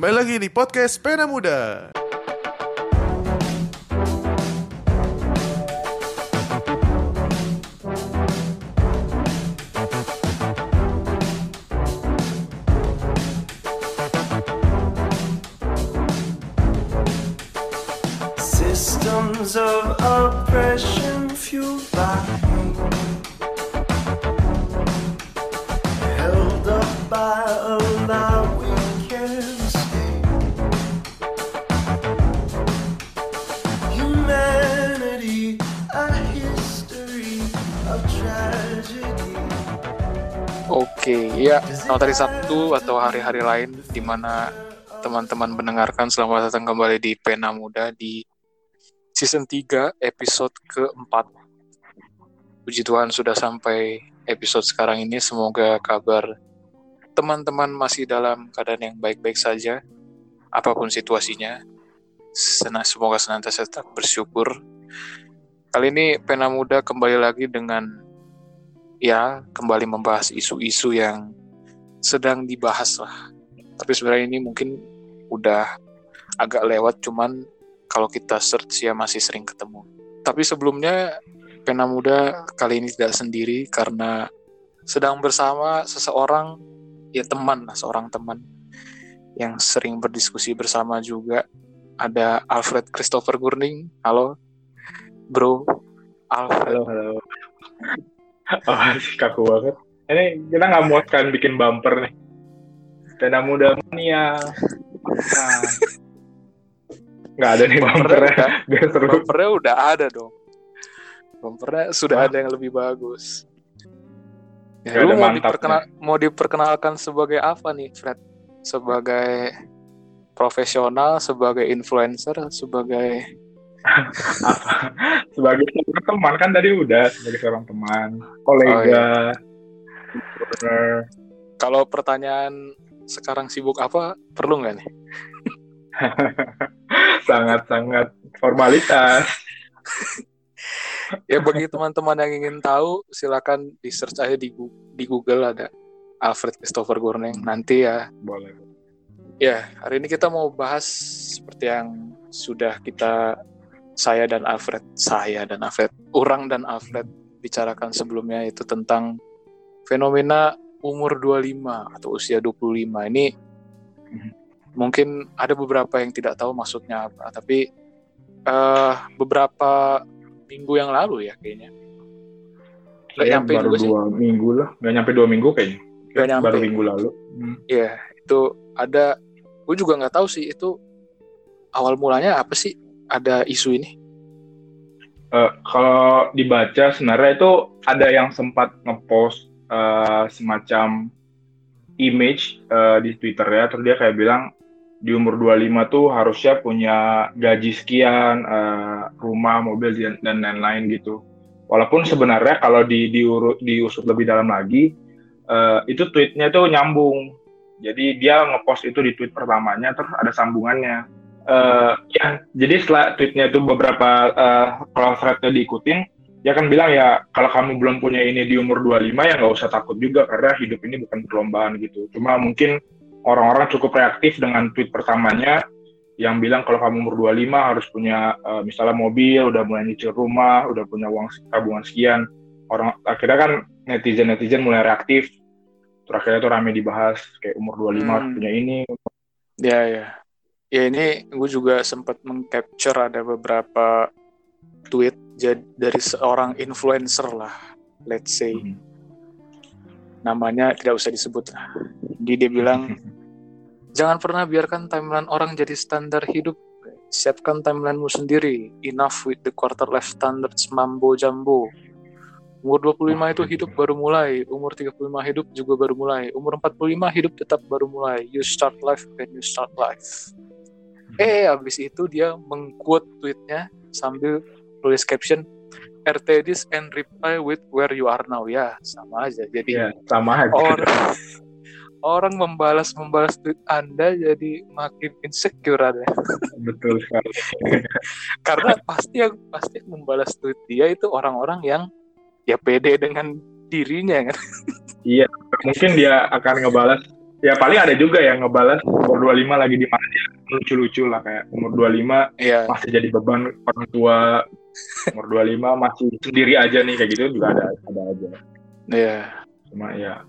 Kembali lagi di podcast Pena Muda. Selamat hari Sabtu atau hari-hari lain di mana teman-teman mendengarkan. Selamat datang kembali di Pena Muda di season 3 episode keempat. Puji Tuhan sudah sampai episode sekarang ini. Semoga kabar teman-teman masih dalam keadaan yang baik-baik saja, apa pun situasinya. Sena- Semoga senantiasa tetap bersyukur. Kali ini Pena Muda kembali lagi dengan ya kembali membahas isu-isu yang sedang dibahas lah. Tapi sebenarnya ini mungkin udah agak lewat, cuman kalau kita search ya masih sering ketemu. Tapi sebelumnya Pena Muda kali ini tidak sendiri karena sedang bersama seseorang ya teman lah, seorang teman yang sering berdiskusi bersama juga. Ada Alfred Christopher Gurning. Halo, bro. Alfred. Halo, halo. Oh, kaku banget. Ini kita nggak muat kan bikin bumper nih. Pena muda mania. Nah. Nggak ada nih bumpernya. Biar seru. Bumpernya udah ada dong. Bumpernya sudah ada yang lebih bagus. Ya, lu mau, diperkenal, mau diperkenalkan sebagai apa nih, Fred? Sebagai profesional, sebagai influencer, sebagai Apa? Sebagai seorang teman kan tadi udah sebagai seorang teman, kolega, partner. Kalau pertanyaan sekarang sibuk apa perlu nggak nih? sangat-sangat formalitas. Ya bagi teman-teman yang ingin tahu, silakan di search aja di, di Google ada Alfred Christopher Gurneng. Nanti ya Boleh. Ya, hari ini kita mau bahas seperti yang sudah kita saya dan Alfred, saya dan Alfred, orang dan Alfred bicarakan sebelumnya itu tentang fenomena umur 25 atau usia 25. Ini Mhm. mungkin ada beberapa yang tidak tahu maksudnya apa, tapi eh beberapa minggu yang lalu ya kayaknya. Nggak Kayaknya nyampe baru sih. dua minggu lah. Nggak nyampe dua minggu kayaknya. Nggak nyampe. Baru minggu lalu. Hmm. Iya, itu ada. Gue juga nggak tahu sih itu awal mulanya apa sih ada isu ini. Eh, kalau dibaca sebenarnya itu ada yang sempat ngepost eh, semacam image eh, di Twitter ya, terus dia kayak bilang di umur 25 tuh harusnya punya gaji sekian, eh, rumah, mobil dan lain-lain gitu. Walaupun sebenarnya kalau di diuru- diusut lebih dalam lagi, eh, itu tweetnya tuh nyambung. Jadi dia ngepost itu di tweet pertamanya, terus ada sambungannya. Eh, ya, jadi setelah tweetnya itu beberapa eh, kalau threadnya diikutin, dia kan bilang ya kalau kamu belum punya ini di umur 25 ya nggak usah takut juga karena hidup ini bukan perlombaan gitu. Cuma mungkin orang-orang cukup reaktif dengan tweet pertamanya yang bilang kalau kamu umur 25 harus punya eh, misalnya mobil, udah mulai nyicil rumah, udah punya uang tabungan sekian. Orang akhirnya kan netizen-netizen mulai reaktif. Terus akhirnya tuh rame dibahas kayak umur 25 harus Hmm. punya ini, Ya ya. Ya ini gue juga sempat mengcapture ada beberapa tweet jad- dari seorang influencer lah, let's say. Mhm. Namanya tidak usah disebut lah. Jadi dia bilang jangan pernah biarkan timeline orang jadi standar hidup. Siapkan timelinemu sendiri. Enough with the quarter life standards mambo jambo. Umur 25 itu hidup baru mulai. Umur 35 hidup juga baru mulai. Umur 45 hidup tetap baru mulai. You start life when you start life. Eh, abis itu dia mengquote tweetnya sambil tulis caption RT this and reply with where you are now. Ya, sama aja. Jadi Ya, sama aja. orang orang membalas membalas tweet Anda jadi makin insecure ada. Betul sekali. Karena pasti yang pasti yang membalas tweet dia itu orang-orang yang ya pede dengan dirinya kan. Iya, mungkin dia akan ngebalas ya paling ada juga yang ngebalas umur 25 lagi di mana dia lucu-lucu lah kayak umur 25 Iya. masih jadi beban orang tua umur 25 masih sendiri aja nih kayak gitu juga ada ada aja Iya. cuma ya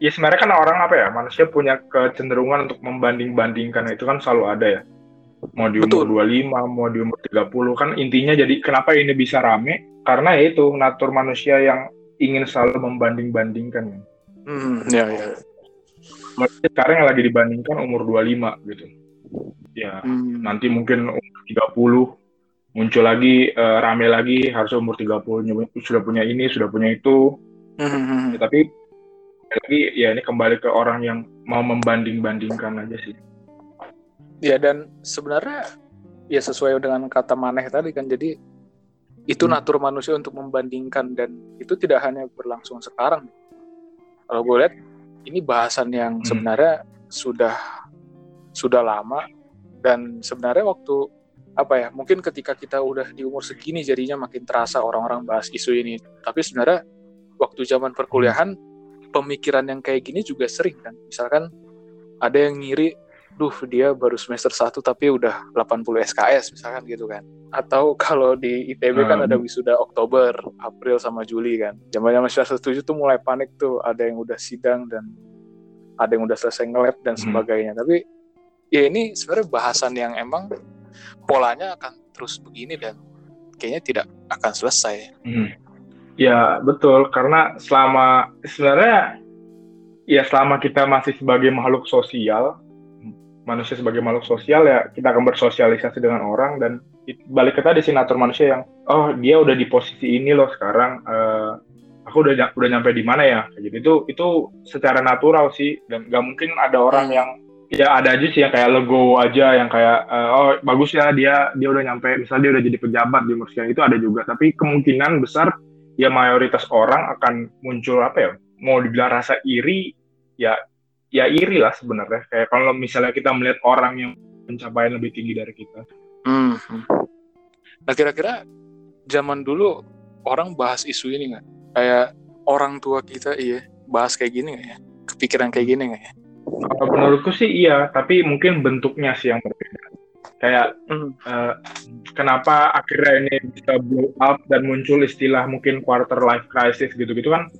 ya sebenarnya kan orang apa ya manusia punya kecenderungan untuk membanding-bandingkan itu kan selalu ada ya mau di umur Betul. 25 mau di umur 30 kan intinya jadi kenapa ini bisa rame karena ya itu natur manusia yang ingin selalu membanding-bandingkan ya. Hmm, ya, ya. Maksudnya sekarang yang lagi dibandingkan umur 25 gitu ya Hmm. nanti mungkin umur 30 muncul lagi eh, rame lagi harus umur 30 nyoba- sudah punya ini sudah punya itu Hmm, hmm, hmm. Ya, tapi lagi ya ini kembali ke orang yang mau membanding-bandingkan aja sih Ya dan sebenarnya ya sesuai dengan kata Maneh tadi kan jadi itu Hmm. natur manusia untuk membandingkan dan itu tidak hanya berlangsung sekarang. Kalau gue lihat ini bahasan yang Hmm. sebenarnya sudah sudah lama dan sebenarnya waktu apa ya mungkin ketika kita udah di umur segini jadinya makin terasa orang-orang bahas isu ini. Tapi sebenarnya waktu zaman perkuliahan pemikiran yang kayak gini juga sering kan. Misalkan ada yang ngiri duh dia baru semester 1 tapi udah 80 SKS misalkan gitu kan. Atau kalau di ITB kan Hmm. ada wisuda Oktober April sama Juli kan. Zaman-zaman semester 7 tuh mulai panik tuh ada yang udah sidang dan ada yang udah selesai nge-lab dan Hmm. sebagainya. Tapi ya ini sebenarnya bahasan yang emang polanya akan terus begini dan kayaknya tidak akan selesai Hmm. Ya betul karena selama sebenarnya ya selama kita masih sebagai makhluk sosial manusia sebagai makhluk sosial ya kita akan bersosialisasi dengan orang dan balik ke tadi sih natur manusia yang oh dia udah di posisi ini loh sekarang eh, aku udah udah nyampe di mana ya kayak gitu itu itu secara natural sih dan nggak mungkin ada orang Hmm. yang ya ada aja sih yang kayak legowo aja yang kayak eh, oh bagus ya dia dia udah nyampe misalnya dia udah jadi pejabat di umur itu ada juga tapi kemungkinan besar ya mayoritas orang akan muncul apa ya mau dibilang rasa iri ya ya iri lah sebenarnya kayak kalau misalnya kita melihat orang yang pencapaian lebih tinggi dari kita Hmm. Nah kira-kira zaman dulu orang bahas isu ini nggak? Kayak orang tua kita iya bahas kayak gini nggak ya? Kepikiran kayak gini nggak ya? Kalau menurutku sih iya tapi mungkin bentuknya sih yang berbeda. Kayak Hmm. eh, kenapa akhirnya ini bisa blow up dan muncul istilah mungkin quarter life crisis gitu-gitu kan?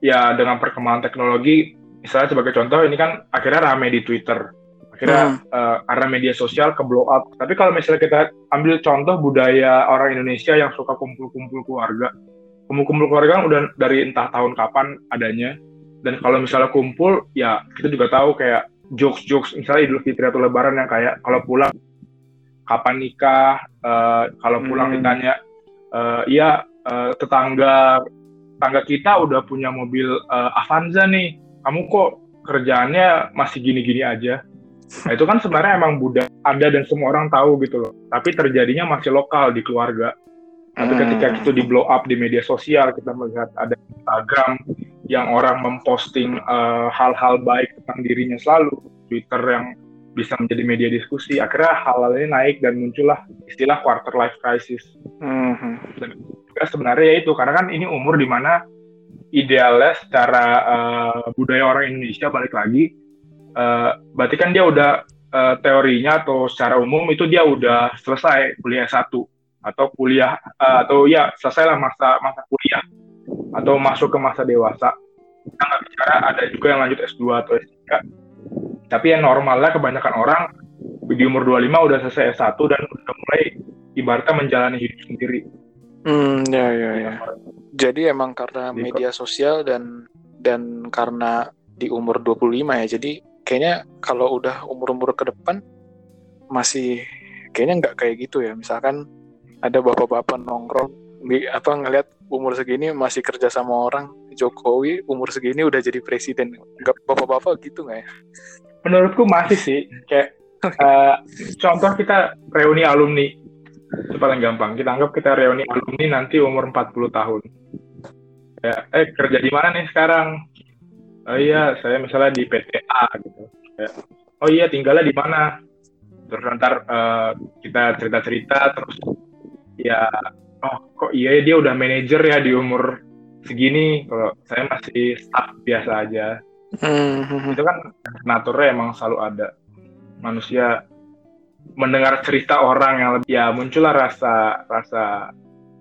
Ya dengan perkembangan teknologi misalnya sebagai contoh ini kan akhirnya rame di Twitter. Akhirnya eh, karena media sosial ke blow up. Tapi kalau misalnya kita ambil contoh budaya orang Indonesia yang suka kumpul-kumpul keluarga. Kumpul-kumpul keluarga kan udah dari entah tahun kapan adanya dan kalau misalnya kumpul ya kita juga tahu kayak jokes-jokes misalnya Idul Fitri atau Lebaran yang kayak kalau pulang kapan nikah eh, kalau pulang Hmm. ditanya eh, iya eh, tetangga tetangga kita udah punya mobil eh, Avanza nih kamu kok kerjaannya masih gini-gini aja nah itu kan sebenarnya emang budaya ada dan semua orang tahu gitu loh tapi terjadinya masih lokal di keluarga tapi Hmm. ketika itu di blow up di media sosial kita melihat ada Instagram yang orang memposting eh, hal-hal baik tentang dirinya selalu Twitter yang bisa menjadi media diskusi akhirnya hal-hal ini naik dan muncullah istilah quarter life crisis Hmm. juga sebenarnya ya itu karena kan ini umur di mana idealnya secara eh, budaya orang Indonesia balik lagi eh, berarti kan dia udah teorinya atau secara umum itu dia udah selesai kuliah satu atau kuliah atau ya selesailah masa masa kuliah atau masuk ke masa dewasa kita nggak bicara ada juga yang lanjut S2 atau S3 tapi yang normalnya kebanyakan orang di umur 25 udah selesai S1 dan udah mulai ibaratnya menjalani hidup sendiri Hmm, ya ya ya. Jadi emang karena Di- media sosial dan dan karena di umur 25 ya. Jadi kayaknya kalau udah umur-umur ke depan masih kayaknya nggak kayak gitu ya. Misalkan ada bapak-bapak nongkrong apa ngelihat umur segini masih kerja sama orang Jokowi umur segini udah jadi presiden. Nggak bapak-bapak gitu nggak ya? menurutku masih sih. Kayak eh, contoh kita reuni alumni. Itu paling gampang. Kita anggap kita reuni alumni nanti umur 40 tahun. Ya, eh kerja di mana nih sekarang? Oh iya saya misalnya di PTA gitu. Ya, oh iya tinggalnya di mana? Terus ntar eh, kita cerita-cerita terus ya oh kok iya ya dia udah manajer ya di umur segini. Kalau saya masih staff biasa aja. Hmm. itu kan naturnya emang selalu ada. Manusia mendengar cerita orang yang lebih ya muncullah rasa rasa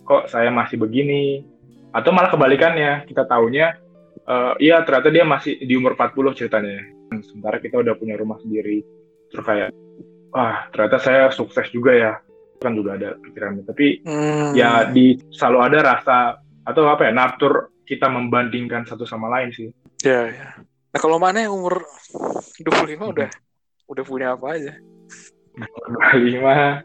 kok saya masih begini. Atau malah kebalikannya kita taunya eh, iya ternyata dia masih di umur 40 ceritanya. Sementara kita udah punya rumah sendiri. Terus kayak wah ternyata saya sukses juga ya kan juga ada pikirannya tapi Hmm. ya di selalu ada rasa atau apa ya natur kita membandingkan satu sama lain sih Ya, ya. Nah, kalau mana yang umur 25 udah udah punya apa aja? 25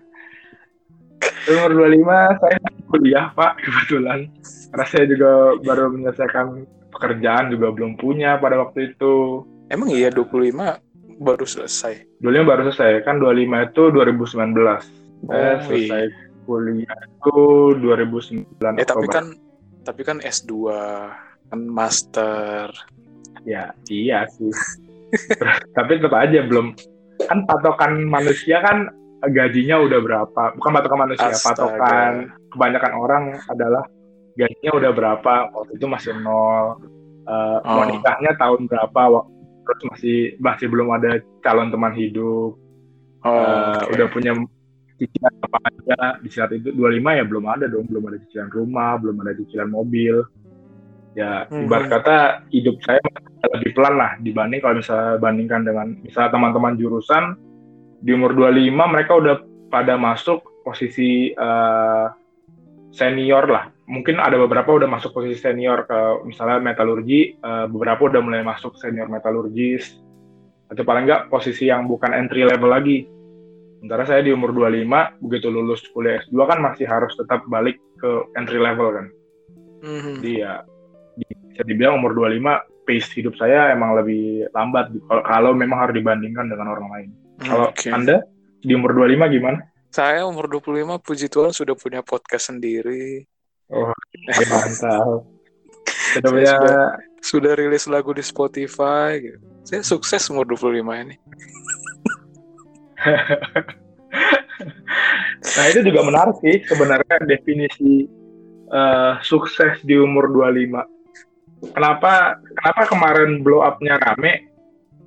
umur 25 saya kuliah pak kebetulan karena saya juga baru menyelesaikan pekerjaan juga belum punya pada waktu itu Emang iya 25 baru selesai. 25 baru selesai kan 25 itu 2019 Oh, selesai kuliah itu 2009 Eh tapi Oktober. kan tapi kan S2 kan master. ya iya sih tapi tetap aja belum kan patokan manusia kan gajinya udah berapa bukan patokan manusia Astaga. patokan kebanyakan orang adalah gajinya udah berapa waktu itu masih nol Eh, mau Oh. nikahnya tahun berapa terus masih masih belum ada calon teman hidup Oh, Eh, oke. udah punya cicilan apa aja. Di saat itu 25 ya belum ada dong. Belum ada cicilan rumah belum ada cicilan mobil. Ya Mhm. ibarat kata hidup saya lebih pelan lah dibanding kalau misalnya bandingkan dengan misalnya teman-teman jurusan di umur 25 mereka udah pada masuk posisi eh, senior lah. Mungkin ada beberapa udah masuk posisi senior ke misalnya metalurgi eh, beberapa udah mulai masuk senior metalurgis. Atau paling enggak posisi yang bukan entry level lagi Sementara saya di umur 25, begitu lulus kuliah S2 kan masih harus tetap balik ke entry level kan. Mhm. Jadi ya bisa dibilang umur 25 pace hidup saya emang lebih lambat kalau, kalau memang harus dibandingkan dengan orang lain. Kalau Oke. Anda di umur 25 gimana? Saya umur 25 puji Tuhan sudah punya podcast sendiri. Oh, mantap. Sudah punya sudah- Sudah rilis lagu di Spotify gitu. Saya sukses umur 25 ini. Nah itu juga menarik sih sebenarnya definisi eh, sukses di umur 25. Kenapa kenapa kemarin blow up-nya rame?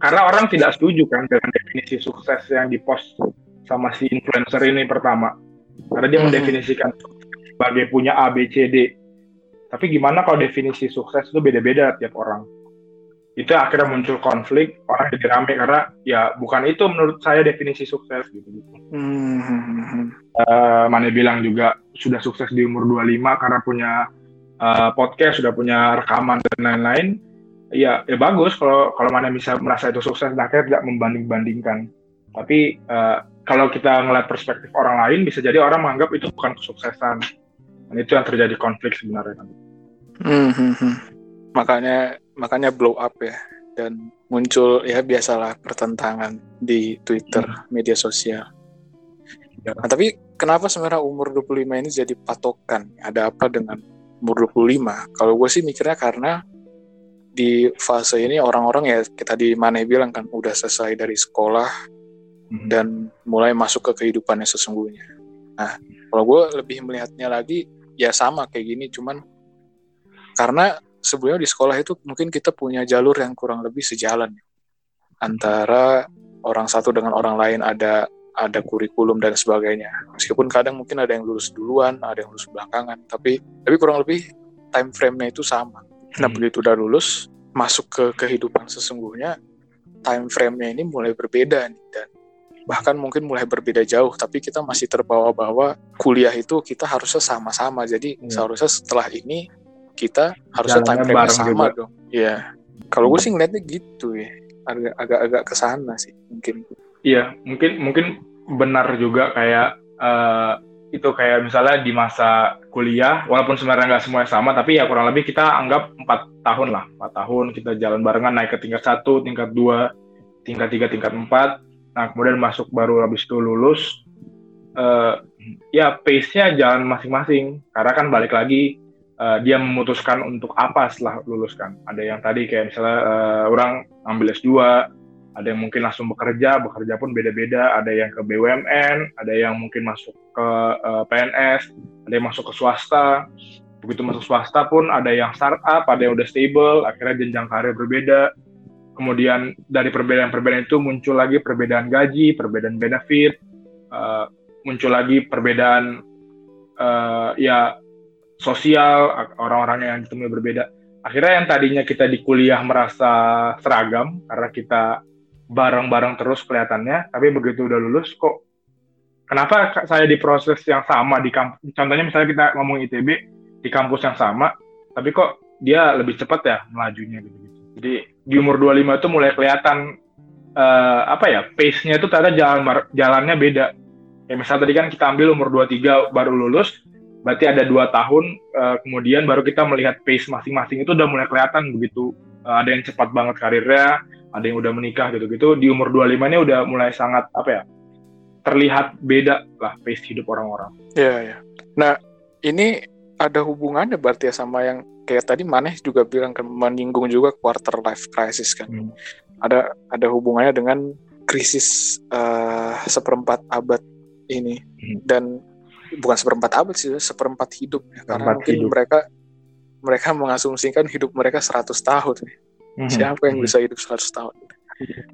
Karena orang tidak setuju kan dengan definisi sukses yang dipost sama si influencer ini pertama. Karena dia Mhm. mendefinisikan sebagai punya A, B, C, D. Tapi gimana kalau definisi sukses itu beda-beda tiap orang? Itu akhirnya muncul konflik, orang jadi rame karena ya bukan itu menurut saya definisi sukses gitu. Mhm. Eh, Mane bilang juga sudah sukses di umur 25 karena punya eh, podcast, sudah punya rekaman dan lain-lain. Ya, ya bagus kalau kalau Mane bisa merasa itu sukses, nah akhirnya tidak membanding-bandingkan. Tapi eh, kalau kita ngeliat perspektif orang lain, bisa jadi orang menganggap itu bukan kesuksesan. Dan itu yang terjadi konflik sebenarnya. Mhm. Makanya makanya blow up ya dan muncul ya biasalah pertentangan di Twitter, media sosial. Ya. Nah, tapi kenapa sebenarnya umur 25 ini jadi patokan? Ada apa dengan umur 25? Kalau gue sih mikirnya karena di fase ini orang-orang ya kita di mana bilang kan udah selesai dari sekolah Mhm. dan mulai masuk ke kehidupannya sesungguhnya. Nah, kalau gue lebih melihatnya lagi ya sama kayak gini, cuman karena sebelumnya di sekolah itu mungkin kita punya jalur yang kurang lebih sejalan antara orang satu dengan orang lain ada ada kurikulum dan sebagainya. Meskipun kadang mungkin ada yang lulus duluan, ada yang lulus belakangan, tapi tapi kurang lebih time frame-nya itu sama. Nah, Hmm. begitu udah lulus, masuk ke kehidupan sesungguhnya, time frame-nya ini mulai berbeda nih dan bahkan mungkin mulai berbeda jauh, tapi kita masih terbawa bahwa kuliah itu kita harusnya sama-sama. Jadi Iya. seharusnya setelah ini kita harusnya time bareng sama juga. dong. Iya. Kalau gue sih ngeliatnya gitu ya. Agak agak agak ke sana sih mungkin. Iya, mungkin mungkin benar juga kayak eh, itu kayak misalnya di masa kuliah, walaupun sebenarnya nggak semuanya sama, tapi ya kurang lebih kita anggap empat tahun lah, empat tahun kita jalan barengan naik ke tingkat satu, tingkat dua, tingkat tiga, tingkat empat. Nah kemudian masuk baru habis itu lulus. eh, ya pace-nya jalan masing-masing, karena kan balik lagi eh, dia memutuskan untuk apa setelah lulus kan. Ada yang tadi kayak misalnya eh, orang ambil S2, ada yang mungkin langsung bekerja, bekerja pun beda-beda, ada yang ke BUMN, ada yang mungkin masuk ke eh, PNS, ada yang masuk ke swasta. Begitu masuk swasta pun ada yang startup, ada yang udah stable, akhirnya jenjang karir berbeda. kemudian dari perbedaan-perbedaan itu muncul lagi perbedaan gaji, perbedaan benefit, uh, muncul lagi perbedaan uh, ya sosial orang-orang yang ditemui berbeda. Akhirnya yang tadinya kita di kuliah merasa seragam karena kita bareng-bareng terus kelihatannya, tapi begitu udah lulus kok kenapa saya di proses yang sama di kampus? Contohnya misalnya kita ngomong ITB di kampus yang sama, tapi kok dia lebih cepat ya melajunya gitu. -gitu. Jadi di umur 25 itu mulai kelihatan uh, apa ya pace-nya itu ternyata jalan jalannya beda. Ya misalnya tadi kan kita ambil umur 23 baru lulus, berarti ada dua tahun uh, kemudian baru kita melihat pace masing-masing itu udah mulai kelihatan begitu uh, ada yang cepat banget karirnya ada yang udah menikah gitu-gitu di umur 25 ini udah mulai sangat apa ya terlihat beda lah pace hidup orang-orang. Iya ya. Nah ini ada hubungannya berarti ya sama yang kayak tadi Maneh juga bilang kan menyinggung juga quarter life crisis kan. Hmm. Ada ada hubungannya dengan krisis uh, seperempat abad ini hmm. dan bukan seperempat abad sih seperempat hidup ya. karena mungkin hidup. mereka mereka mengasumsikan hidup mereka 100 tahun mm-hmm. siapa yang bisa hidup 100 tahun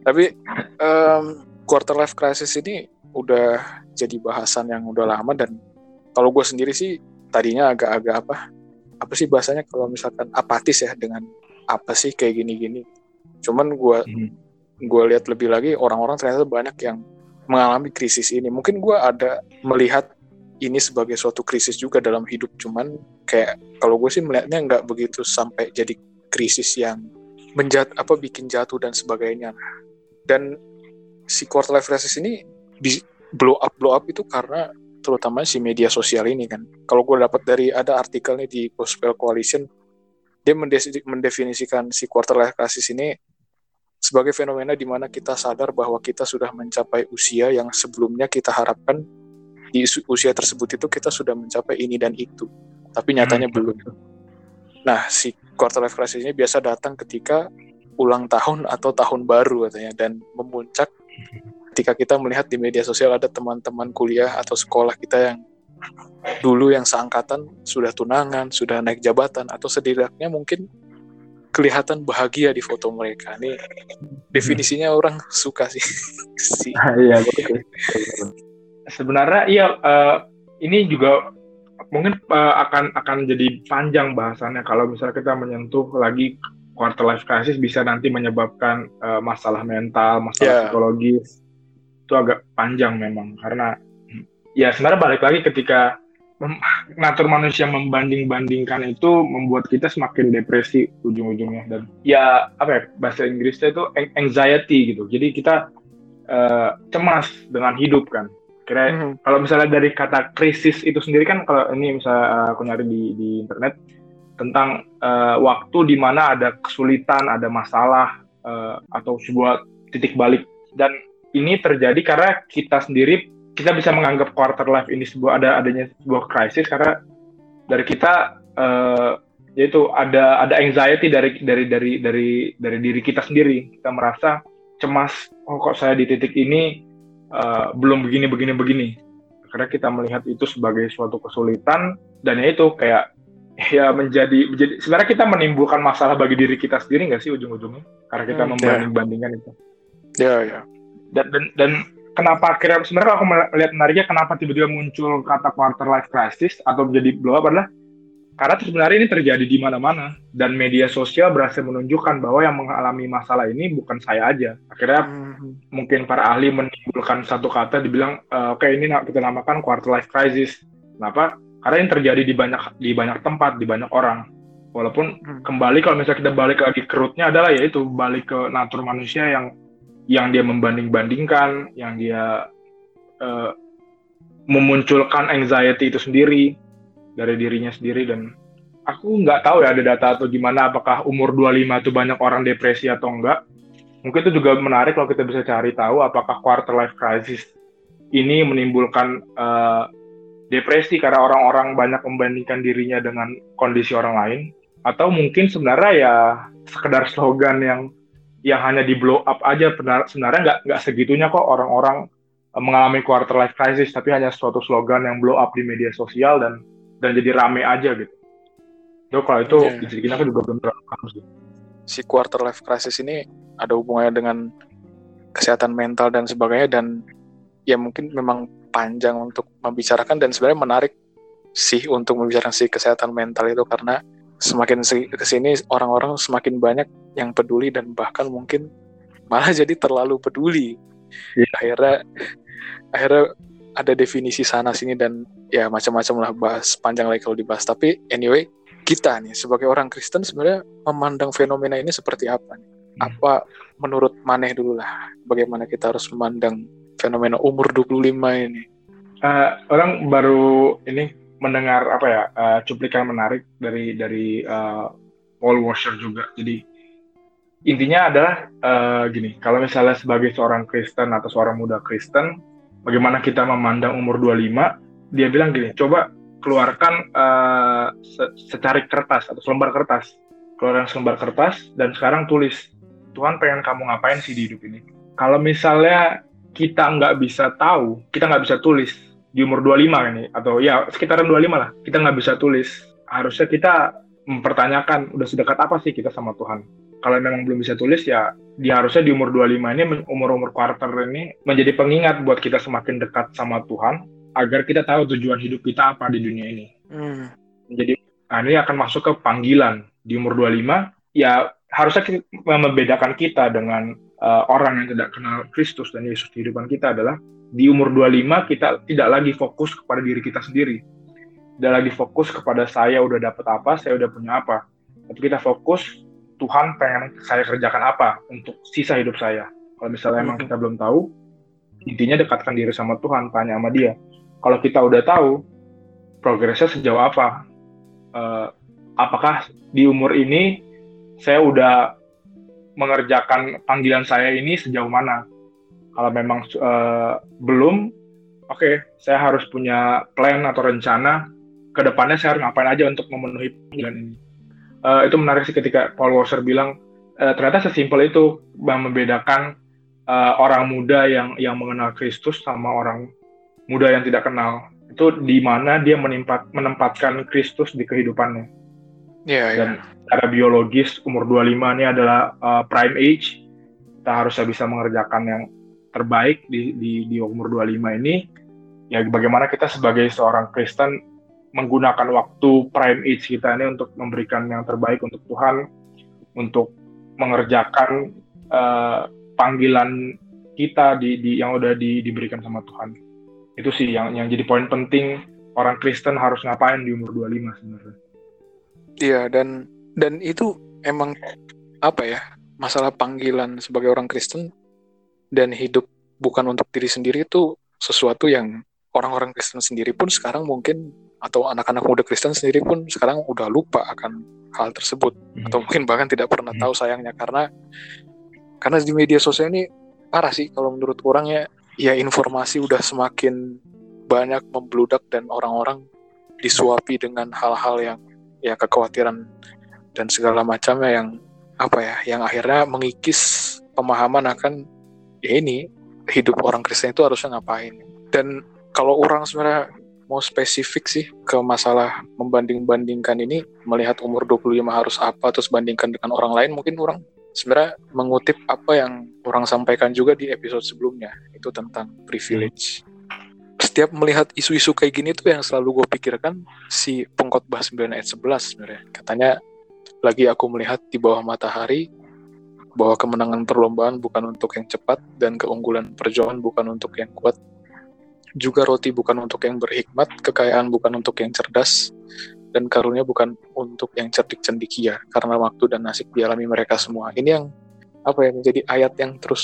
tapi um, quarter life crisis ini udah jadi bahasan yang udah lama dan kalau gue sendiri sih tadinya agak-agak apa apa sih bahasanya kalau misalkan apatis ya dengan apa sih kayak gini-gini cuman gue mm-hmm. gue lihat lebih lagi orang-orang ternyata banyak yang mengalami krisis ini mungkin gue ada melihat ini sebagai suatu krisis juga dalam hidup. Cuman kayak kalau gue sih melihatnya nggak begitu sampai jadi krisis yang menjat apa bikin jatuh dan sebagainya. Dan si quarter life crisis ini di blow up blow up itu karena terutama si media sosial ini kan. Kalau gue dapat dari ada artikel nih di Gospel Coalition dia mendefinisikan si quarter life crisis ini sebagai fenomena di mana kita sadar bahwa kita sudah mencapai usia yang sebelumnya kita harapkan di usia tersebut itu kita sudah mencapai ini dan itu, tapi nyatanya hmm. belum. Nah, si quarter life crisis ini biasa datang ketika ulang tahun atau tahun baru katanya dan memuncak ketika kita melihat di media sosial ada teman-teman kuliah atau sekolah kita yang dulu yang seangkatan sudah tunangan, sudah naik jabatan atau setidaknya mungkin kelihatan bahagia di foto mereka. Ini definisinya orang suka sih. Iya, betul sebenarnya iya uh, ini juga mungkin uh, akan akan jadi panjang bahasannya kalau misalnya kita menyentuh lagi quarter life crisis bisa nanti menyebabkan uh, masalah mental, masalah yeah. psikologis. Itu agak panjang memang karena ya sebenarnya balik lagi ketika natur manusia membanding-bandingkan itu membuat kita semakin depresi ujung-ujungnya. Dan ya apa ya bahasa Inggrisnya itu anxiety gitu. Jadi kita uh, cemas dengan hidup kan Kira hmm. kalau misalnya dari kata krisis itu sendiri kan kalau ini misalnya aku nyari di, di internet tentang uh, waktu di mana ada kesulitan, ada masalah uh, atau sebuah titik balik. Dan ini terjadi karena kita sendiri kita bisa menganggap quarter life ini sebuah ada adanya sebuah krisis karena dari kita uh, yaitu ada ada anxiety dari dari dari dari dari diri kita sendiri. Kita merasa cemas oh kok saya di titik ini uh, belum begini begini begini. Karena kita melihat itu sebagai suatu kesulitan dan ya itu kayak ya menjadi menjadi sebenarnya kita menimbulkan masalah bagi diri kita sendiri nggak sih ujung-ujungnya? Karena kita hmm, membanding-bandingkan itu. Ya yeah, ya. Yeah. dan dan dan kenapa akhirnya sebenarnya aku melihat menariknya kenapa tiba-tiba muncul kata quarter life crisis atau menjadi blow up adalah karena sebenarnya ini terjadi di mana-mana dan media sosial berhasil menunjukkan bahwa yang mengalami masalah ini bukan saya aja. Akhirnya hmm. mungkin para ahli menimbulkan satu kata dibilang e, oke okay, ini kita namakan quarter life crisis. Kenapa? Karena ini terjadi di banyak di banyak tempat, di banyak orang. Walaupun hmm. kembali kalau misalnya kita balik lagi ke rootnya adalah yaitu balik ke natur manusia yang yang dia membanding-bandingkan, yang dia uh, memunculkan anxiety itu sendiri dari dirinya sendiri dan aku nggak tahu ya ada data atau gimana apakah umur 25 itu banyak orang depresi atau enggak. Mungkin itu juga menarik kalau kita bisa cari tahu apakah quarter life crisis ini menimbulkan uh, depresi karena orang-orang banyak membandingkan dirinya dengan kondisi orang lain atau mungkin sebenarnya ya sekedar slogan yang yang hanya di blow up aja sebenarnya nggak nggak segitunya kok orang-orang eh, mengalami quarter life crisis tapi hanya suatu slogan yang blow up di media sosial dan dan jadi rame aja gitu. Jadi kalau itu yeah. di kita kan juga belum terlalu Si quarter life crisis ini ada hubungannya dengan kesehatan mental dan sebagainya dan ya mungkin memang panjang untuk membicarakan dan sebenarnya menarik sih untuk membicarakan si kesehatan mental itu karena semakin ke sini orang-orang semakin banyak yang peduli dan bahkan mungkin malah jadi terlalu peduli. Iya. Akhirnya akhirnya ada definisi sana sini dan ya macam-macam lah bahas panjang lagi kalau dibahas. Tapi anyway, kita nih sebagai orang Kristen sebenarnya memandang fenomena ini seperti apa nih? Hmm. Apa menurut Maneh dulu lah bagaimana kita harus memandang fenomena umur 25 ini? Eh, orang baru ini mendengar apa ya eh, cuplikan menarik dari dari eh, Paul Washer juga. Jadi intinya adalah eh, gini, kalau misalnya sebagai seorang Kristen atau seorang muda Kristen, bagaimana kita memandang umur 25? Dia bilang gini, coba keluarkan eh, se- secarik kertas atau selembar kertas, keluarkan selembar kertas dan sekarang tulis Tuhan pengen kamu ngapain sih di hidup ini? Kalau misalnya kita nggak bisa tahu, kita nggak bisa tulis di umur 25 ini atau ya sekitaran 25 lah kita nggak bisa tulis harusnya kita mempertanyakan udah sedekat apa sih kita sama Tuhan kalau memang belum bisa tulis ya dia harusnya di umur 25 ini umur-umur quarter ini menjadi pengingat buat kita semakin dekat sama Tuhan agar kita tahu tujuan hidup kita apa di dunia ini. Hmm. jadi nah, ini akan masuk ke panggilan. Di umur 25 ya harusnya kita, membedakan kita dengan eh, orang yang tidak kenal Kristus dan Yesus di kehidupan kita adalah di umur 25 kita tidak lagi fokus kepada diri kita sendiri. Tidak lagi fokus kepada saya udah dapat apa saya udah punya apa. Tapi kita fokus Tuhan pengen saya kerjakan apa untuk sisa hidup saya. Kalau misalnya emang Mhm. kita belum tahu intinya dekatkan diri sama Tuhan tanya sama dia. Kalau kita udah tahu progresnya sejauh apa? Eh, apakah di umur ini saya udah mengerjakan panggilan saya ini sejauh mana? Kalau memang eh, belum oke saya harus punya plan atau rencana. Ke depannya saya harus ngapain aja untuk memenuhi panggilan ini Eh, itu menarik sih ketika Paul Washer bilang eh, ternyata sesimpel itu bahwa membedakan eh, orang muda yang yang mengenal Kristus sama orang muda yang tidak kenal. Itu di mana dia menimpat, menempatkan Kristus di kehidupannya. Iya, iya. dan secara biologis umur 25 ini adalah uh, prime age. Kita harusnya bisa mengerjakan yang terbaik di, di, di umur 25 ini. Ya bagaimana kita sebagai seorang Kristen menggunakan waktu prime age kita ini untuk memberikan yang terbaik untuk Tuhan untuk mengerjakan uh, panggilan kita di, di yang udah di, diberikan sama Tuhan. Itu sih yang yang jadi poin penting orang Kristen harus ngapain di umur 25 sebenarnya. Iya dan dan itu emang apa ya masalah panggilan sebagai orang Kristen dan hidup bukan untuk diri sendiri itu sesuatu yang orang-orang Kristen sendiri pun sekarang mungkin atau anak-anak muda Kristen sendiri pun sekarang udah lupa akan hal tersebut. Atau mungkin bahkan tidak pernah tahu sayangnya. Karena karena di media sosial ini parah sih kalau menurut orang ya. Ya informasi udah semakin banyak membludak dan orang-orang disuapi dengan hal-hal yang ya kekhawatiran dan segala macamnya yang apa ya yang akhirnya mengikis pemahaman akan ya ini hidup orang Kristen itu harusnya ngapain. Dan kalau orang sebenarnya mau spesifik sih ke masalah membanding-bandingkan ini melihat umur 25 harus apa terus bandingkan dengan orang lain mungkin orang sebenarnya mengutip apa yang orang sampaikan juga di episode sebelumnya itu tentang privilege. Setiap melihat isu-isu kayak gini tuh yang selalu gue pikirkan si pengkhotbah 9 ayat 11 sebenarnya. Katanya lagi aku melihat di bawah matahari bahwa kemenangan perlombaan bukan untuk yang cepat dan keunggulan perjuangan bukan untuk yang kuat juga roti bukan untuk yang berhikmat kekayaan bukan untuk yang cerdas dan karunia bukan untuk yang cerdik cendikia karena waktu dan nasib dialami mereka semua. Ini yang apa ya menjadi ayat yang terus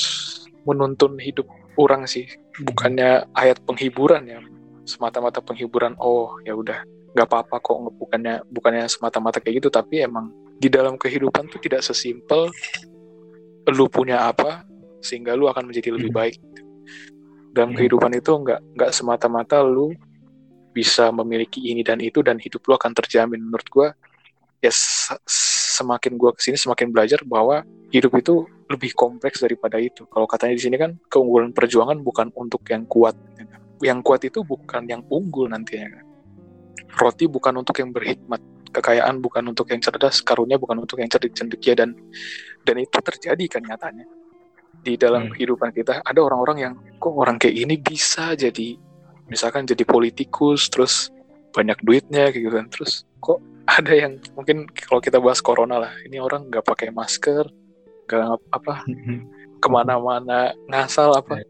menuntun hidup orang sih. Bukannya ayat penghiburan ya semata-mata penghiburan oh ya udah nggak apa-apa kok bukannya bukannya semata-mata kayak gitu. Tapi emang di dalam kehidupan tuh tidak sesimpel lu punya apa sehingga lu akan menjadi lebih baik dalam Hmm. kehidupan itu nggak nggak semata-mata lu bisa memiliki ini dan itu dan hidup lu akan terjamin menurut gua ya se- semakin gua ke sini semakin belajar bahwa hidup itu lebih kompleks daripada itu kalau katanya di sini kan keunggulan perjuangan bukan untuk yang kuat ya kan. yang kuat itu bukan yang unggul nantinya kan. roti bukan untuk yang berhikmat kekayaan bukan untuk yang cerdas karunia bukan untuk yang cerdik cendekia dan dan itu terjadi kan nyatanya di dalam Hmm. kehidupan kita ada orang-orang yang kok orang kayak ini bisa jadi misalkan jadi politikus terus banyak duitnya gitu kan. Terus kok ada yang mungkin kalau kita bahas corona lah ini orang nggak pakai masker nggak apa ke mana-mana ngasal apa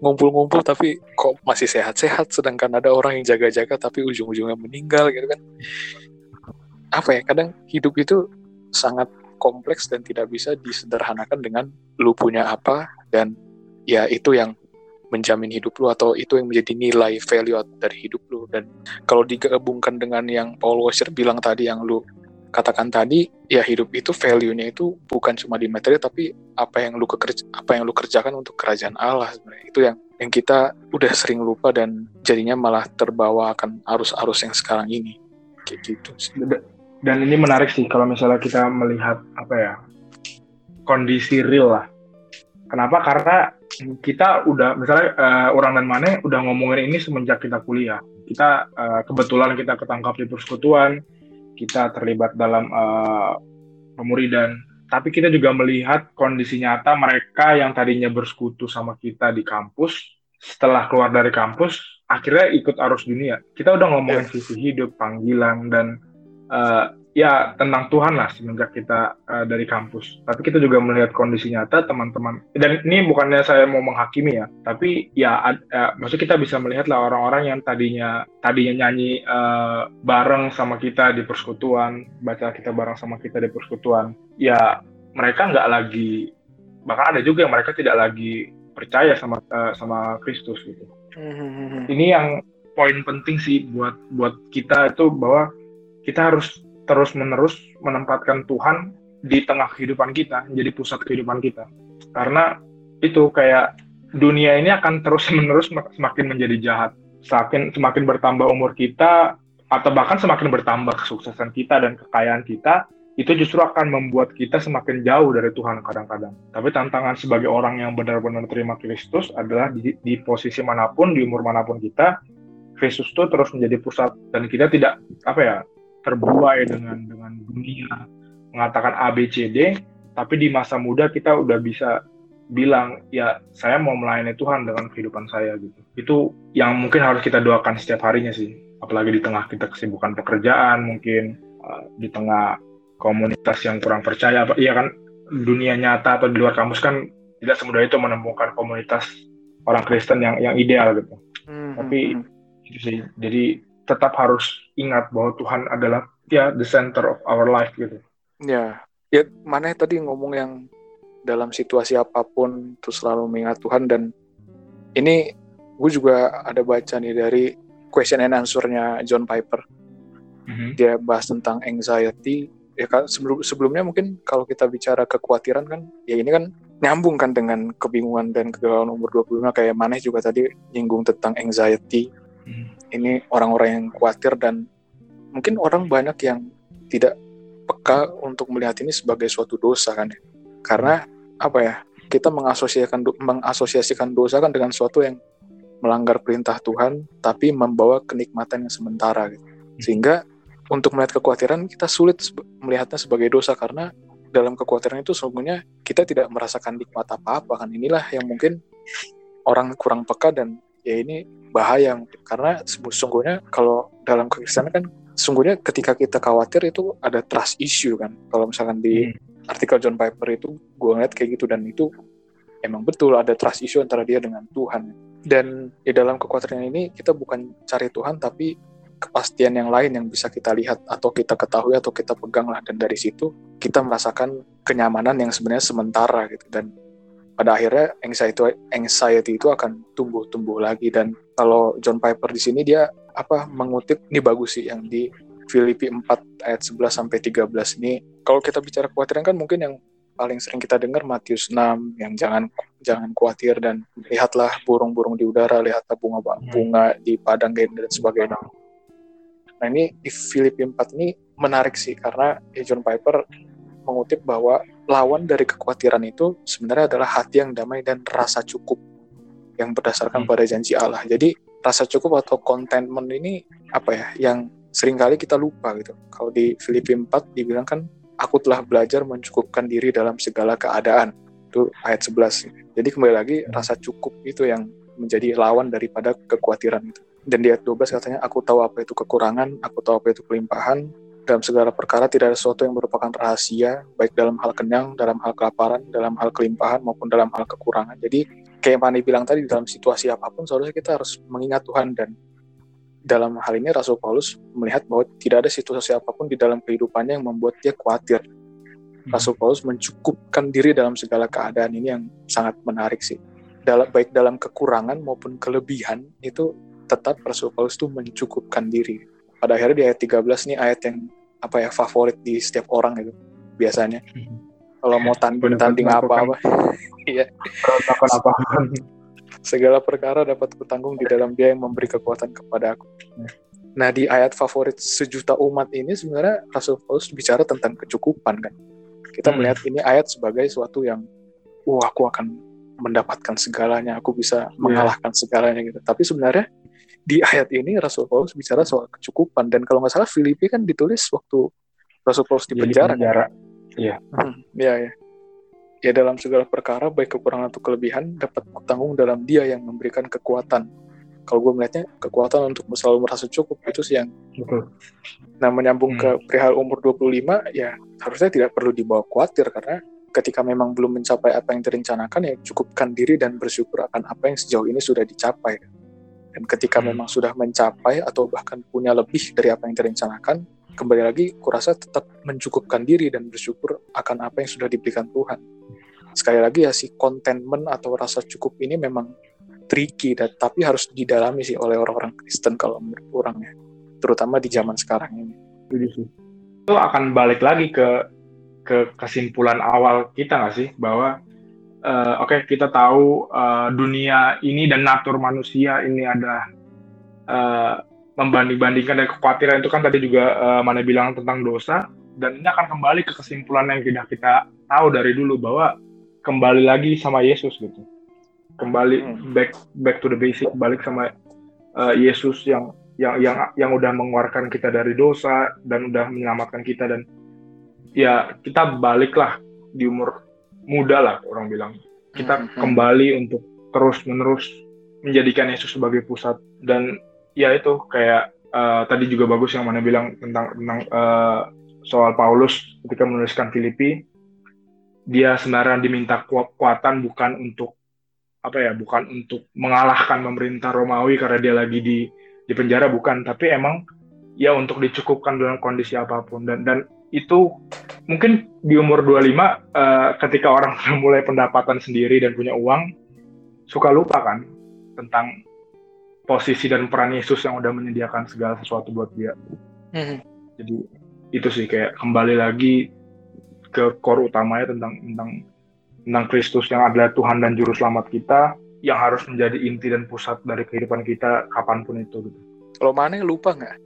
ngumpul-ngumpul tapi kok masih sehat-sehat sedangkan ada orang yang jaga-jaga tapi ujung-ujungnya meninggal gitu kan. Apa ya kadang hidup itu sangat kompleks dan tidak bisa disederhanakan dengan lu punya apa dan ya itu yang menjamin hidup lu atau itu yang menjadi nilai value dari hidup lu. Dan kalau digabungkan dengan yang Paul Washer bilang tadi yang lu katakan tadi ya hidup itu value-nya itu bukan cuma di materi tapi apa yang lu kekerja, apa yang lu kerjakan untuk kerajaan Allah sebenarnya. Itu yang yang kita udah sering lupa dan jadinya malah terbawa akan arus-arus yang sekarang ini. Kayak gitu sih. Dan ini menarik sih kalau misalnya kita melihat apa ya kondisi real lah. Kenapa? Karena kita udah misalnya eh, orang dan Mane udah ngomongin ini semenjak kita kuliah. Kita eh, kebetulan kita ketangkap di persekutuan kita terlibat dalam eh, pemuridan. Tapi kita juga melihat kondisi nyata mereka yang tadinya bersekutu sama kita di kampus setelah keluar dari kampus akhirnya ikut arus dunia. Kita udah ngomongin visi hidup panggilan dan eh, ya tentang Tuhan lah semenjak kita eh, dari kampus. Tapi kita juga melihat kondisi nyata teman-teman. Dan ini bukannya saya mau menghakimi ya, tapi ya ad- eh, maksud kita bisa melihat lah orang-orang yang tadinya tadinya nyanyi eh, bareng sama kita di persekutuan, baca kita bareng sama kita di persekutuan. Ya mereka nggak lagi bahkan ada juga yang mereka tidak lagi percaya sama eh, sama Kristus gitu ini yang poin penting sih buat buat kita itu bahwa kita harus terus menerus menempatkan Tuhan di tengah kehidupan kita menjadi pusat kehidupan kita karena itu kayak dunia ini akan terus menerus semakin menjadi jahat semakin semakin bertambah umur kita atau bahkan semakin bertambah kesuksesan kita dan kekayaan kita itu justru akan membuat kita semakin jauh dari Tuhan kadang-kadang. Tapi tantangan sebagai orang yang benar-benar terima Kristus adalah di, di posisi mana pun, di umur mana pun kita, Kristus itu terus menjadi pusat dan kita tidak apa ya terbuai dengan dengan dunia mengatakan A B C D, tapi di masa muda kita udah bisa bilang ya saya mau melayani Tuhan dengan kehidupan saya gitu. Itu yang mungkin harus kita doakan setiap harinya sih. Apalagi di tengah kita kesibukan pekerjaan mungkin uh, di tengah komunitas yang kurang percaya apa iya kan dunia nyata atau di luar kampus kan tidak semudah itu menemukan komunitas orang Kristen yang yang ideal gitu. Hmm, Tapi itu sih. Jadi tetap harus ingat bahwa Tuhan adalah ya the center of our life gitu. Ya, ya mana tadi ngomong yang dalam situasi apa pun terus selalu mengingat Tuhan dan ini gue juga ada baca nih dari question and answer-nya John Piper. Dia bahas tentang anxiety. Ya kan sebelum sebelumnya mungkin kalau kita bicara kekhawatiran kan ya ini kan nyambung kan dengan kebingungan dan kegalauan umur 25 kayak Maneh juga tadi nyinggung tentang anxiety. Ini orang-orang yang khawatir dan mungkin orang banyak yang tidak peka untuk melihat ini sebagai suatu dosa kan ya. Karena apa ya? Kita mengasosiasikan mengasosiasikan dosa kan dengan suatu yang melanggar perintah Tuhan tapi membawa kenikmatan yang sementara gitu. Sehingga untuk melihat kekhawatiran kita sulit melihatnya sebagai dosa karena dalam kekhawatiran itu sesungguhnya kita tidak merasakan nikmat apa-apa kan inilah yang mungkin orang kurang peka dan ya ini bahaya. Karena sesungguhnya kalau dalam kekristenan kan sesungguhnya ketika kita khawatir itu ada trust issue kan. Kalau misalkan di artikel John Piper itu gue ngeliat kayak gitu dan itu emang betul ada trust issue antara dia dengan Tuhan. Dan di dalam kekhawatiran ini kita bukan cari Tuhan tapi kepastian yang lain yang bisa kita lihat atau kita ketahui atau kita pegang lah. Dan dari situ kita merasakan kenyamanan yang sebenarnya sementara gitu. Dan pada akhirnya anxiety anxiety itu akan tumbuh-tumbuh lagi. Dan kalau John Piper di sini dia apa mengutip ini bagus sih yang di Filipi 4 ayat 11 sampai 13 ini. Kalau kita bicara kekhawatiran kan mungkin yang paling sering kita dengar Matius 6 yang jangan jangan khawatir dan lihatlah burung-burung di udara lihatlah bunga-bunga di padang dan sebagainya. Nah ini di Filipi 4 ini menarik sih karena John Piper mengutip bahwa lawan dari kekhawatiran itu sebenarnya adalah hati yang damai dan rasa cukup yang berdasarkan Hmm. pada janji Allah. Jadi rasa cukup atau contentment ini apa ya yang sering kali kita lupa gitu. Kalau di Filipi 4 dibilang kan aku telah belajar mencukupkan diri dalam segala keadaan. Itu ayat 11. Jadi kembali lagi rasa cukup itu yang menjadi lawan daripada kekhawatiran itu. Dan di ayat 12 katanya, aku tahu apa itu kekurangan, aku tahu apa itu kelimpahan, dalam segala perkara tidak ada sesuatu yang merupakan rahasia, baik dalam hal kenyang, dalam hal kelaparan, dalam hal kelimpahan, maupun dalam hal kekurangan. Jadi, kayak Pani bilang tadi, dalam situasi apa pun, seharusnya kita harus mengingat Tuhan. Dan dalam hal ini, Rasul Paulus melihat bahwa tidak ada situasi apa pun di dalam kehidupannya yang membuat dia khawatir. Rasul Paulus mencukupkan diri dalam segala keadaan ini yang sangat menarik sih. Dalam, baik dalam kekurangan maupun kelebihan, itu tetap Rasul Paulus itu mencukupkan diri pada akhirnya di ayat 13 nih ayat yang apa ya favorit di setiap orang itu biasanya. Kalau mau tanding tanding apa apa iya. Apa? Segala perkara dapat kutanggung di dalam dia yang memberi kekuatan kepada aku. Nah di ayat favorit sejuta umat ini sebenarnya Rasul Paulus bicara tentang kecukupan kan. Kita Hmm. melihat ini ayat sebagai suatu yang wah aku akan mendapatkan segalanya aku bisa mengalahkan segalanya gitu. Tapi sebenarnya di ayat ini Rasul Paulus bicara soal kecukupan dan kalau nggak salah Filipi kan ditulis waktu Rasul Paulus di penjara. kan? penjara. Hmm, ya ya. Ya dalam segala perkara baik kekurangan atau kelebihan dapat kutanggung dalam Dia yang memberikan kekuatan. Kalau gue melihatnya kekuatan untuk selalu merasa cukup itu sih yang Betul. nah menyambung Hmm. ke perihal umur 25 ya harusnya tidak perlu dibawa khawatir karena ketika memang belum mencapai apa yang direncanakan ya cukupkan diri dan bersyukur akan apa yang sejauh ini sudah dicapai. Dan ketika Hmm. memang sudah mencapai atau bahkan punya lebih dari apa yang direncanakan, kembali lagi kurasa tetap mencukupkan diri dan bersyukur akan apa yang sudah diberikan Tuhan. Sekali lagi ya si contentment atau rasa cukup ini memang tricky dan tapi harus didalami sih oleh orang-orang Kristen kalau menurut orang ya. Terutama di zaman sekarang ini. Itu akan balik lagi ke ke kesimpulan awal kita nggak sih bahwa eh, oke kita tahu eh, dunia ini dan natur manusia ini ada eh, membanding-bandingkan dan kekhawatiran. Itu kan tadi juga eh, mana bilang tentang dosa. Dan ini akan kembali ke kesimpulan yang sudah kita tahu dari dulu bahwa kembali lagi sama Yesus gitu. Kembali Hmm. back back to the basic balik sama eh, Yesus yang yang yang yang udah mengeluarkan kita dari dosa dan udah menyelamatkan kita. Dan ya kita baliklah di umur muda lah orang bilang. Kita Hmm, hmm. kembali untuk terus menerus menjadikan Yesus sebagai pusat. Dan ya itu kayak eh, tadi juga bagus yang mana bilang tentang tentang eh, soal Paulus ketika menuliskan Filipi. Dia sebenarnya diminta kekuatan bukan untuk apa ya bukan untuk mengalahkan pemerintah Romawi karena dia lagi di di penjara bukan. Tapi emang ya untuk dicukupkan dalam kondisi apa pun. Dan dan itu mungkin di umur 25 eh, ketika orang sudah mulai pendapatan sendiri dan punya uang suka lupa kan tentang posisi dan peran Yesus yang udah menyediakan segala sesuatu buat dia Hmm. jadi itu sih kayak kembali lagi ke core utamanya tentang tentang tentang Kristus yang adalah Tuhan dan juru selamat kita yang harus menjadi inti dan pusat dari kehidupan kita kapan pun itu gitu. Kalau mana lupa nggak?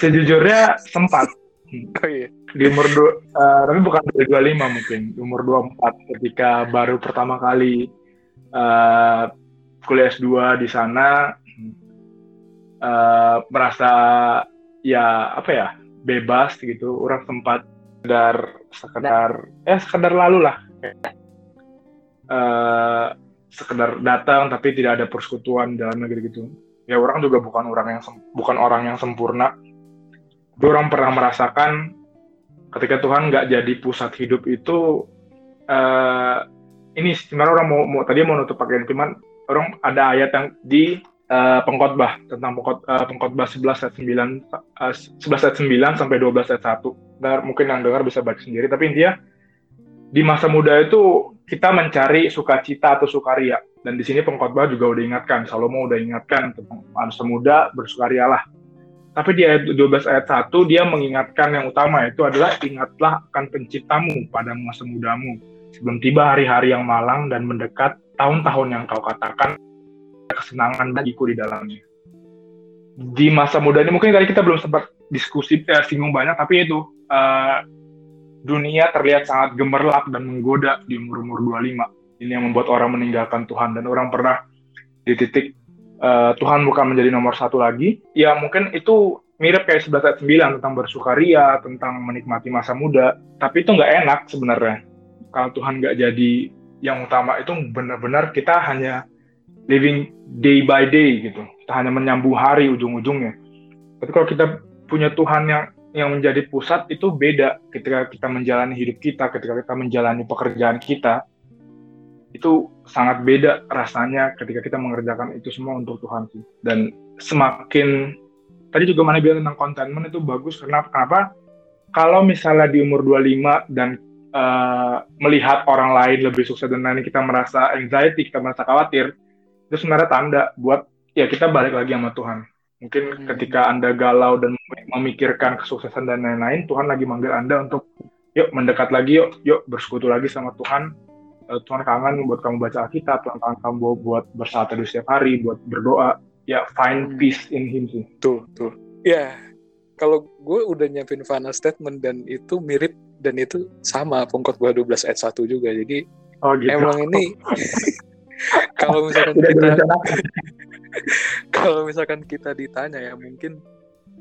Sejujurnya sempat. Oh iya. di umur dua, eh, tapi bukan di 25 mungkin, di umur 24 ketika baru pertama kali eh, kuliah S2 di sana eh, merasa ya apa ya bebas gitu, orang sempat sekedar sekedar eh sekedar lalu lah. Eh sekedar datang tapi tidak ada persekutuan dalam negeri gitu. Ya orang juga bukan orang yang bukan orang yang sempurna orang pernah merasakan ketika Tuhan nggak jadi pusat hidup itu eh ini sebenarnya orang mau, mau tadi mau nutup pakai firman orang ada ayat yang di eh, pengkhotbah tentang pengkhot, eh, pengkhotbah 11 ayat 9 eh, 11 ayat 9 sampai 12 ayat 1 Nah, mungkin yang dengar bisa baca sendiri tapi intinya di masa muda itu kita mencari sukacita atau sukaria. Dan di sini pengkhotbah juga udah ingatkan Salomo udah ingatkan tentang masa muda bersukarialah tapi di ayat 12 ayat 1 dia mengingatkan yang utama itu adalah ingatlah akan penciptamu pada masa mudamu sebelum tiba hari-hari yang malang dan mendekat tahun-tahun yang kau katakan kesenangan bagiku di dalamnya. Di masa muda ini mungkin tadi kita belum sempat diskusi eh, singgung banyak tapi itu eh, dunia terlihat sangat gemerlap dan menggoda di umur-umur 25 ini yang membuat orang meninggalkan Tuhan. Dan orang pernah di titik eh, Tuhan bukan menjadi nomor satu lagi ya mungkin itu mirip kayak 11 ayat 9 tentang bersukaria, tentang menikmati masa muda. Tapi itu nggak enak sebenarnya. Kalau Tuhan nggak jadi yang utama itu benar-benar kita hanya living day by day gitu. Kita hanya menyambung hari ujung-ujungnya. Tapi kalau kita punya Tuhan yang yang menjadi pusat itu beda ketika kita menjalani hidup kita, ketika kita menjalani pekerjaan kita. Itu sangat beda rasanya ketika kita mengerjakan itu semua untuk Tuhan sih. Dan semakin tadi juga mana bilang tentang contentment itu bagus karena kenapa? Kalau misalnya di umur 25 dan uh, melihat orang lain lebih sukses dan lain kita merasa anxiety, kita merasa khawatir, itu sebenarnya tanda buat ya kita balik lagi sama Tuhan. Mungkin hmm. ketika Anda galau dan memikirkan kesuksesan dan lain-lain, Tuhan lagi manggil Anda untuk yuk mendekat lagi, yuk, yuk bersekutu lagi sama Tuhan. Uh, Tuhan kangen buat kamu baca Alkitab, Tuhan kangen kamu buat bersaat teduh setiap hari, buat berdoa ya find hmm. peace in him sih. Tuh, tuh. Ya, kalau gue udah nyiapin final statement dan itu mirip dan itu sama pengkhotbah 12 ayat 1 juga. Jadi oh, gitu. emang ini kalau misalkan kita kalau misalkan kita ditanya ya mungkin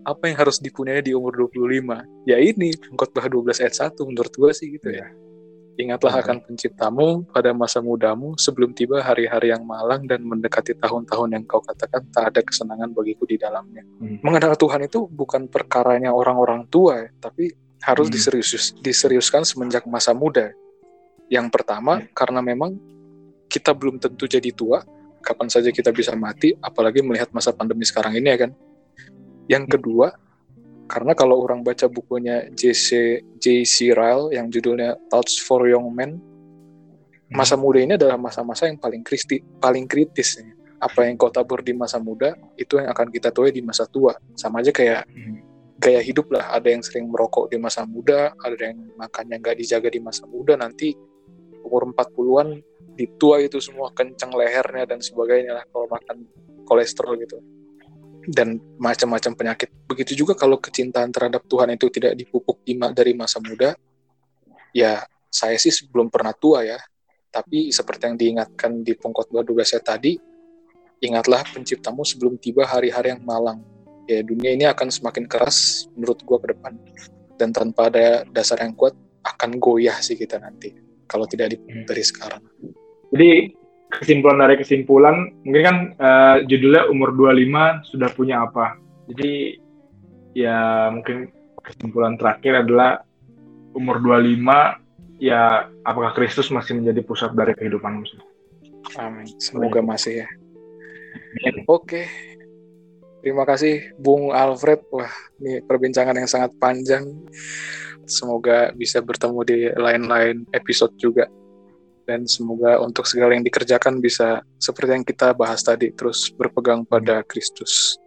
apa yang harus dipunyai di umur 25? Ya ini pengkhotbah 12 ayat 1 menurut gue sih gitu ya. Ingatlah hmm. akan penciptamu pada masa mudamu sebelum tiba hari-hari yang malang dan mendekati tahun-tahun yang kau katakan tak ada kesenangan bagiku di dalamnya. Hmm. Mengenal Tuhan itu bukan perkaranya orang-orang tua, ya, tapi harus hmm. diserius diseriuskan semenjak masa muda. Yang pertama hmm. karena memang kita belum tentu jadi tua, kapan saja kita bisa mati, apalagi melihat masa pandemi sekarang ini ya kan. Yang hmm. kedua, karena kalau orang baca bukunya JC JC Ryle yang judulnya Thoughts for Young Men, masa hmm. muda ini adalah masa-masa yang paling kritis, paling kritis. Apa yang kau tabur di masa muda itu yang akan kita tuai di masa tua. Sama aja kayak hmm. gaya hidup lah. Ada yang sering merokok di masa muda, ada yang makannya nggak dijaga di masa muda. Nanti umur 40-an ditua itu semua kencang lehernya dan sebagainya lah kalau makan kolesterol gitu dan macam-macam penyakit. Begitu juga kalau kecintaan terhadap Tuhan itu tidak dipupuk dari masa muda, ya saya sih belum pernah tua ya. Tapi seperti yang diingatkan di pengkhotbah 12 saya tadi, ingatlah penciptamu sebelum tiba hari-hari yang malang. Ya dunia ini akan semakin keras menurut gua ke depan. Dan tanpa ada dasar yang kuat akan goyah sih kita nanti kalau tidak dari sekarang. Jadi kesimpulan dari kesimpulan mungkin kan uh, judulnya umur 25 sudah punya apa. Jadi ya mungkin kesimpulan terakhir adalah umur 25 ya apakah Kristus masih menjadi pusat dari kehidupanmu Amin. Semoga masih ya. Oke. Terima kasih Bung Alfred. Wah ini perbincangan yang sangat panjang. Semoga bisa bertemu di lain-lain episode juga dan semoga untuk segala yang dikerjakan bisa seperti yang kita bahas tadi terus berpegang pada Kristus.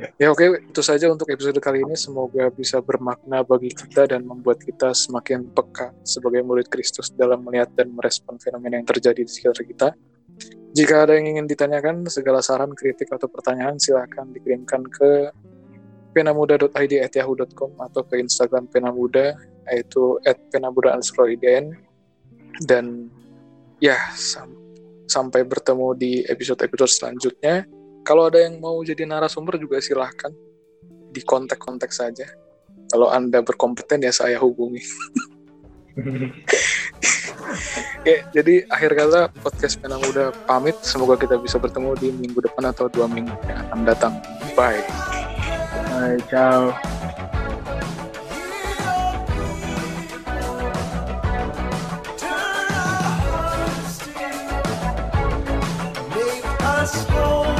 Ya, ya oke, okay. itu saja untuk episode kali ini. Semoga bisa bermakna bagi kita dan membuat kita semakin peka sebagai murid Kristus dalam melihat dan merespon fenomena yang terjadi di sekitar kita. Jika ada yang ingin ditanyakan, segala saran, kritik, atau pertanyaan silahkan dikirimkan ke penamuda.id@yahoo.com atau ke Instagram penamuda yaitu @penamuda dan ya sam sampai bertemu di episode-episode selanjutnya kalau ada yang mau jadi narasumber juga silahkan di kontak-kontak saja kalau anda berkompeten ya saya hubungi Oke, jadi akhir kata podcast Pena Muda pamit. Semoga kita bisa bertemu di minggu depan atau dua minggu yang akan datang. Bye. Bye, ciao. Oh.